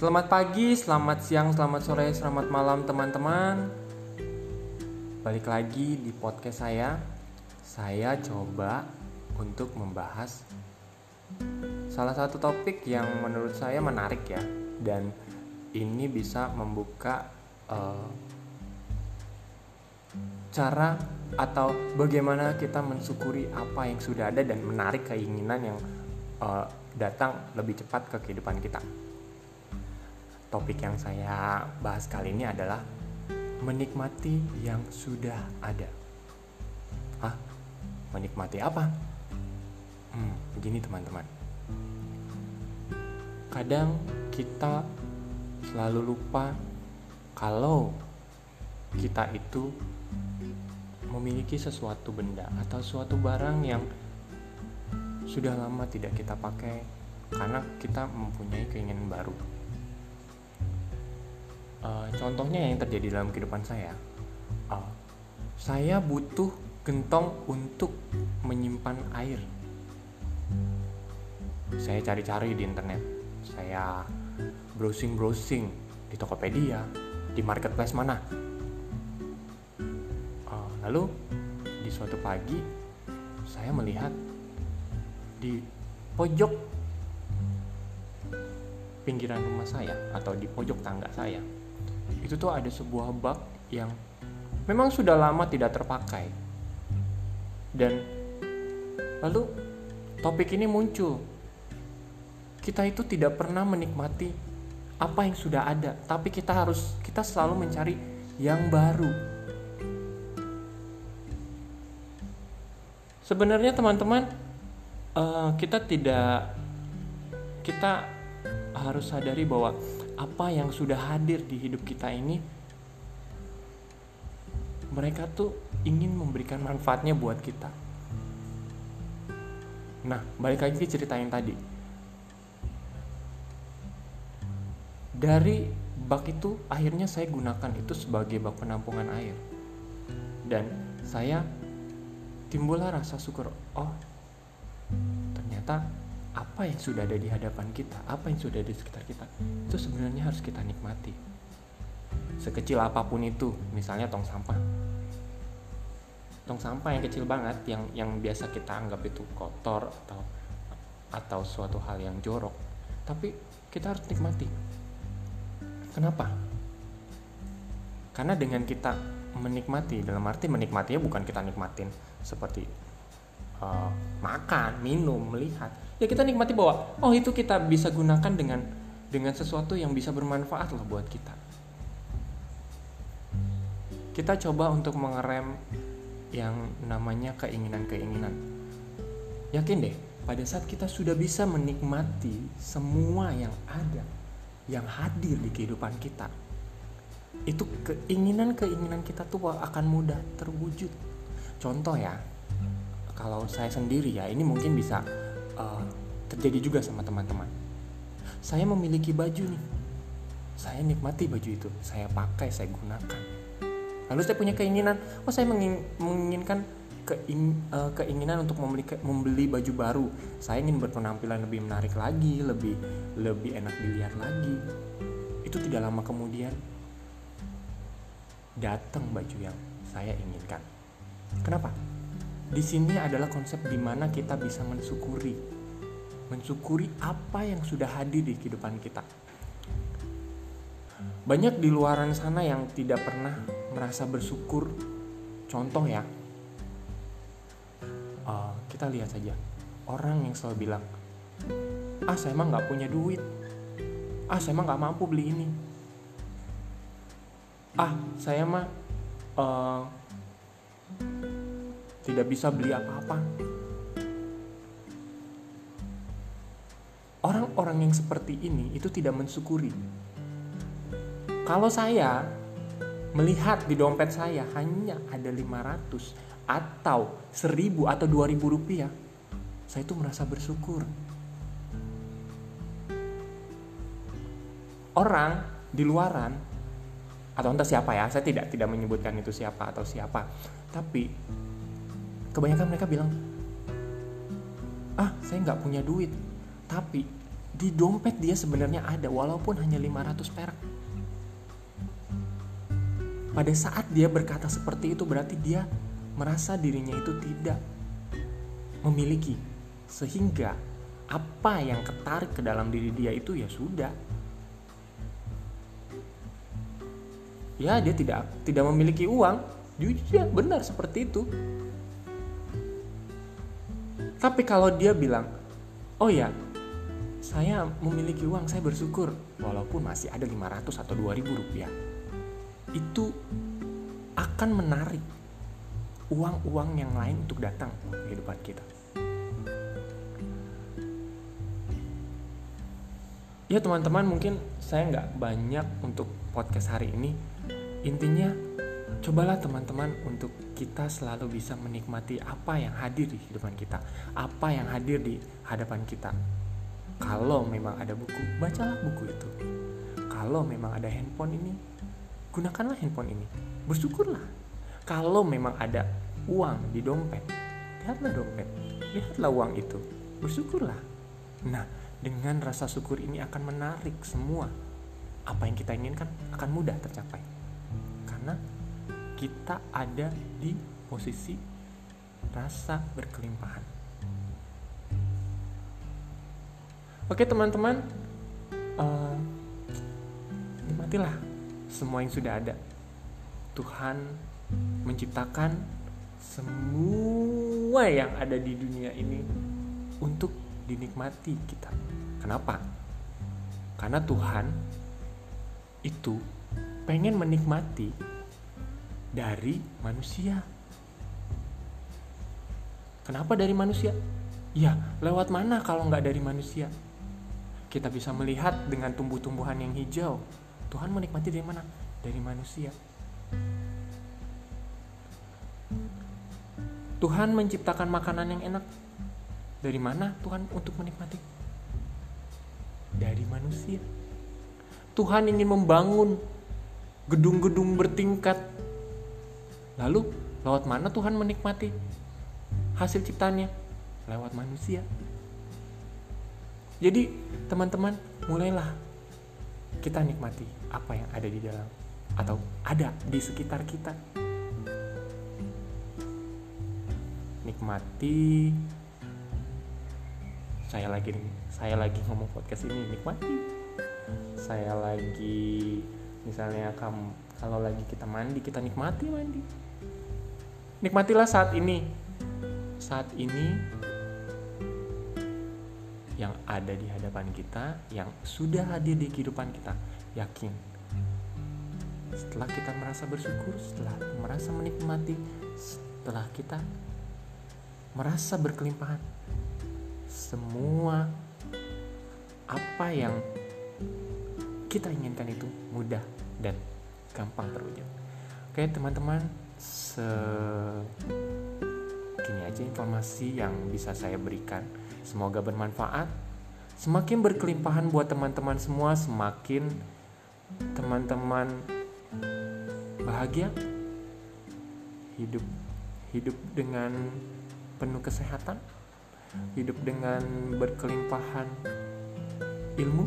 Selamat pagi, selamat siang, selamat sore, selamat malam teman-teman. Balik lagi di podcast saya. Saya coba untuk membahas Salah satu topik yang menurut saya menarik ya Dan ini bisa membuka uh, Cara atau bagaimana kita mensyukuri apa yang sudah ada dan menarik keinginan yang uh, datang lebih cepat ke kehidupan kita topik yang saya bahas kali ini adalah menikmati yang sudah ada. Hah? Menikmati apa? Hmm, begini teman-teman. Kadang kita selalu lupa kalau kita itu memiliki sesuatu benda atau suatu barang yang sudah lama tidak kita pakai karena kita mempunyai keinginan baru uh, contohnya yang terjadi dalam kehidupan saya. Uh, saya butuh gentong untuk menyimpan air. Saya cari-cari di internet. Saya browsing-browsing di Tokopedia di marketplace mana. Uh, lalu di suatu pagi saya melihat di pojok pinggiran rumah saya atau di pojok tangga saya itu tuh ada sebuah bak yang memang sudah lama tidak terpakai. Dan lalu topik ini muncul. Kita itu tidak pernah menikmati apa yang sudah ada tapi kita harus kita selalu mencari yang baru. Sebenarnya teman-teman uh, kita tidak kita harus sadari bahwa apa yang sudah hadir di hidup kita ini mereka tuh ingin memberikan manfaatnya buat kita. Nah balik lagi ke cerita yang tadi. Dari bak itu akhirnya saya gunakan itu sebagai bak penampungan air. Dan saya timbullah rasa syukur oh apa yang sudah ada di hadapan kita, apa yang sudah ada di sekitar kita, itu sebenarnya harus kita nikmati. Sekecil apa pun itu, misalnya tong sampah. Tong sampah yang kecil banget, yang yang biasa kita anggap itu kotor atau atau suatu hal yang jorok, tapi kita harus nikmati. Kenapa? Karena dengan kita menikmati, dalam arti menikmatinya bukan kita nikmatin seperti uh, makan, minum, melihat, ya kita nikmati bahwa oh itu kita bisa gunakan dengan dengan sesuatu yang bisa bermanfaat loh buat kita. Kita coba untuk mengerem yang namanya keinginan-keinginan. Yakin deh pada saat kita sudah bisa menikmati semua yang ada yang hadir di kehidupan kita itu keinginan-keinginan kita tuh akan mudah terwujud. Contoh ya kalau saya sendiri ya ini mungkin bisa uh, terjadi juga sama teman-teman. Saya memiliki baju nih, saya nikmati baju itu, saya pakai, saya gunakan. Lalu saya punya keinginan, oh saya menginginkan keing, uh, keinginan untuk membeli membeli baju baru. Saya ingin berpenampilan lebih menarik lagi, lebih lebih enak dilihat lagi. Itu tidak lama kemudian datang baju yang saya inginkan. Kenapa? Di sini adalah konsep di mana kita bisa mensyukuri. Mensyukuri apa yang sudah hadir di kehidupan kita. Banyak di luaran sana yang tidak pernah merasa bersyukur. Contoh ya, uh, kita lihat saja orang yang selalu bilang, ah saya emang nggak punya duit, ah saya emang nggak mampu beli ini, ah saya mah uh, tidak bisa beli apa-apa. Orang-orang yang seperti ini itu tidak mensyukuri. Kalau saya melihat di dompet saya hanya ada 500 atau 1000 atau 2000 rupiah, saya itu merasa bersyukur. Orang di luaran atau entah siapa ya, saya tidak tidak menyebutkan itu siapa atau siapa, tapi kebanyakan mereka bilang ah saya nggak punya duit. Tapi di dompet dia sebenarnya ada walaupun hanya 500 perak. Pada saat dia berkata seperti itu berarti dia merasa dirinya itu tidak memiliki. Sehingga apa yang ketarik ke dalam diri dia itu ya sudah. Ya dia tidak tidak memiliki uang. Jujur benar seperti itu tapi kalau dia bilang oh ya saya memiliki uang saya bersyukur. Walaupun masih ada 500 atau 2000 rupiah. Itu akan menarik uang-uang yang lain untuk datang ke kehidupan kita. Ya teman-teman mungkin saya nggak banyak untuk podcast hari ini. Intinya cobalah teman-teman untuk kita selalu bisa menikmati apa yang hadir di kehidupan kita apa yang hadir di hadapan kita. Kalau memang ada buku bacalah buku itu. Kalau memang ada handphone ini gunakanlah handphone ini. Bersyukurlah. Kalau memang ada uang di dompet lihatlah dompet. Lihatlah uang itu. Bersyukurlah. Nah dengan rasa syukur ini akan menarik semua. Apa yang kita inginkan akan mudah tercapai. Karena kita ada di posisi rasa berkelimpahan oke teman-teman uh, nikmatilah semua yang sudah ada Tuhan menciptakan semua yang ada di dunia ini untuk dinikmati kita. Kenapa? Karena Tuhan itu pengen menikmati dari manusia. Kenapa dari manusia? Ya, lewat mana kalau nggak dari manusia? Kita bisa melihat dengan tumbuh-tumbuhan yang hijau. Tuhan menikmati dari mana? Dari manusia. Tuhan menciptakan makanan yang enak dari mana Tuhan untuk menikmati? Dari manusia. Tuhan ingin membangun gedung-gedung bertingkat. Lalu, lewat mana Tuhan menikmati hasil ciptanya? Lewat manusia. Jadi, teman-teman, mulailah kita nikmati apa yang ada di dalam atau ada di sekitar kita. Nikmati saya lagi saya lagi ngomong podcast ini nikmati saya lagi misalnya kamu kalau lagi kita mandi kita nikmati mandi. Nikmatilah saat ini. Saat ini yang ada di hadapan kita yang sudah hadir di kehidupan kita yakin. Setelah kita merasa bersyukur setelah merasa menikmati setelah kita merasa berkelimpahan semua apa yang kita inginkan itu mudah dan gampang terwujud. Oke teman-teman, segini aja informasi yang bisa saya berikan. Semoga bermanfaat. Semakin berkelimpahan buat teman-teman semua, semakin teman-teman bahagia, hidup hidup dengan penuh kesehatan hidup dengan berkelimpahan ilmu